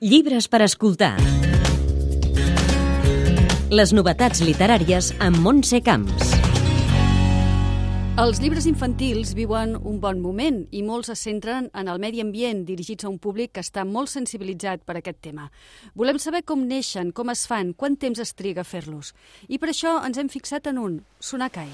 Llibres per escoltar. Les novetats literàries amb Montse Camps. Els llibres infantils viuen un bon moment i molts es centren en el medi ambient dirigits a un públic que està molt sensibilitzat per aquest tema. Volem saber com neixen, com es fan, quant temps es triga a fer-los. I per això ens hem fixat en un, Sonakai.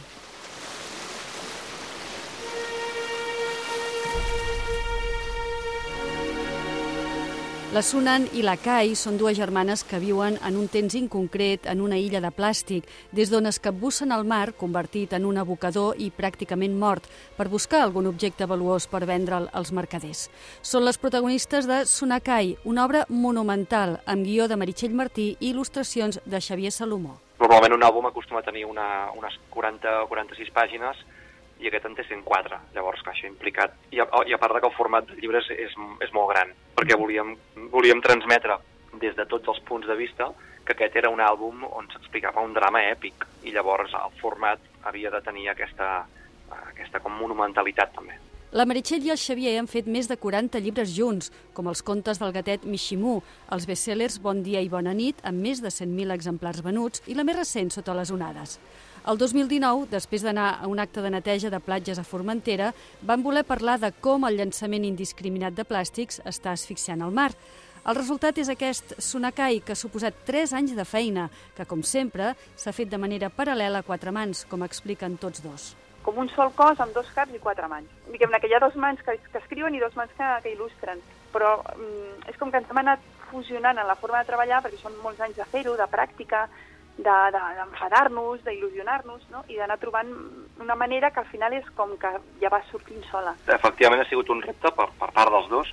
La Sunan i la Kai són dues germanes que viuen en un temps inconcret en una illa de plàstic, des d'on es capbussen al mar, convertit en un abocador i pràcticament mort, per buscar algun objecte valuós per vendre'l als mercaders. Són les protagonistes de Sunakai, una obra monumental, amb guió de Meritxell Martí i il·lustracions de Xavier Salomó. Normalment un àlbum acostuma a tenir una, unes 40 o 46 pàgines, i aquest en té 104. Llavors, que això ha implicat... I a, i a part de que el format del llibre és, és, és molt gran, perquè volíem, volíem transmetre des de tots els punts de vista que aquest era un àlbum on s'explicava un drama èpic i llavors el format havia de tenir aquesta, aquesta com monumentalitat també. La Meritxell i el Xavier han fet més de 40 llibres junts, com els contes del gatet Mishimu, els bestsellers Bon dia i bona nit, amb més de 100.000 exemplars venuts, i la més recent, Sota les onades. El 2019, després d'anar a un acte de neteja de platges a Formentera, van voler parlar de com el llançament indiscriminat de plàstics està asfixiant el mar. El resultat és aquest Sonakai, que ha suposat 3 anys de feina, que, com sempre, s'ha fet de manera paral·lela a quatre mans, com expliquen tots dos. Com un sol cos amb dos caps i quatre mans. Diguem-ne que hi ha dos mans que, que escriuen i dos mans que, que il·lustren, però mm, és com que ens hem anat fusionant en la forma de treballar, perquè són molts anys de fer-ho, de pràctica, d'enfadar-nos, de, d'il·lusionar-nos, no? i d'anar trobant una manera que al final és com que ja va sortint sola. Efectivament ha sigut un repte per, per part dels dos,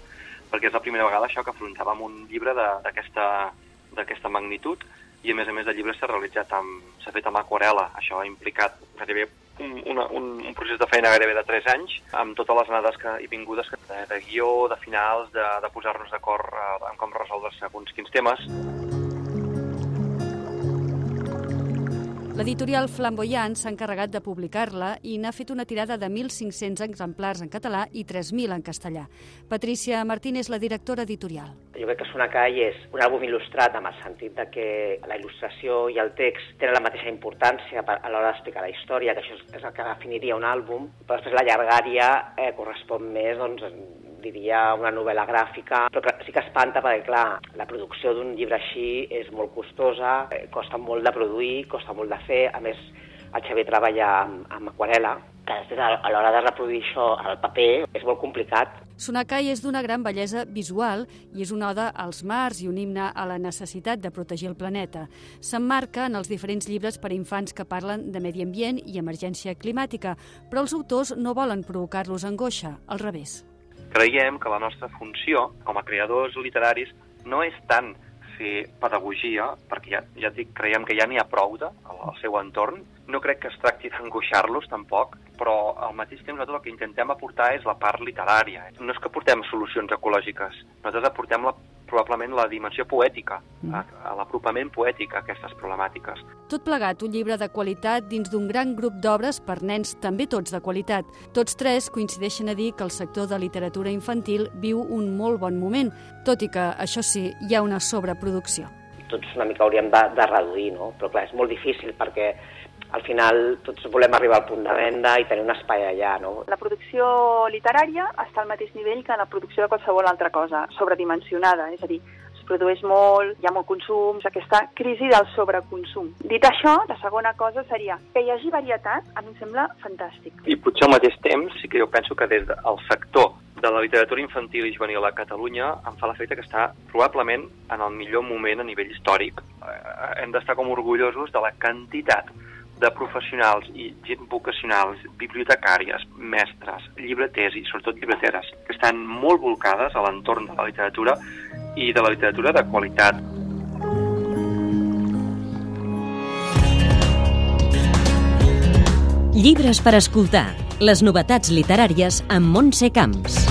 perquè és la primera vegada això que afrontàvem un llibre d'aquesta magnitud, i a més a més el llibre s'ha realitzat amb, s'ha fet amb aquarela, això ha implicat gairebé un, una, un, un procés de feina gairebé de 3 anys, amb totes les anades que, i vingudes de, de guió, de finals, de, de posar-nos d'acord eh, en com resoldre segons quins temes. L'editorial Flamboyant s'ha encarregat de publicar-la i n'ha fet una tirada de 1.500 exemplars en català i 3.000 en castellà. Patricia Martín és la directora editorial. Jo crec que Sonacai és un àlbum il·lustrat amb el sentit de que la il·lustració i el text tenen la mateixa importància a l'hora d'explicar la història, que això és el que definiria un àlbum, però després la llargària eh, correspon més doncs, diria una novel·la gràfica, però que sí que espanta perquè, clar, la producció d'un llibre així és molt costosa, eh, costa molt de produir, costa molt de fer, a més el Xavier treballa amb, amb aquarela, que després a l'hora de reproduir això al paper és molt complicat. Sonakai és d'una gran bellesa visual i és una oda als mars i un himne a la necessitat de protegir el planeta. S'emmarca en els diferents llibres per a infants que parlen de medi ambient i emergència climàtica, però els autors no volen provocar-los angoixa, al revés creiem que la nostra funció com a creadors literaris no és tant fer pedagogia, perquè ja, ja dic, creiem que ja n'hi ha prou de, al seu entorn. No crec que es tracti d'angoixar-los tampoc, però al mateix temps nosaltres el que intentem aportar és la part literària. No és que portem solucions ecològiques, nosaltres aportem la probablement la dimensió poètica, mm. a l'apropament poètic a aquestes problemàtiques. Tot plegat, un llibre de qualitat dins d'un gran grup d'obres per nens també tots de qualitat. Tots tres coincideixen a dir que el sector de literatura infantil viu un molt bon moment, tot i que, això sí, hi ha una sobreproducció. Tots una mica hauríem de, de reduir, no? però clar, és molt difícil perquè al final tots volem arribar al punt de venda i tenir un espai allà, no? La producció literària està al mateix nivell que la producció de qualsevol altra cosa, sobredimensionada, és a dir, es produeix molt, hi ha molt consum, aquesta crisi del sobreconsum. Dit això, la segona cosa seria que hi hagi varietat, a mi em sembla fantàstic. I potser al mateix temps sí que jo penso que des del sector de la literatura infantil i juvenil a Catalunya em fa l'efecte que està probablement en el millor moment a nivell històric. Eh, hem d'estar com orgullosos de la quantitat de professionals i gent vocacionals, bibliotecàries, mestres, llibreters i sobretot llibreteres, que estan molt volcades a l'entorn de la literatura i de la literatura de qualitat. Llibres per escoltar. Les novetats literàries amb Montse Camps.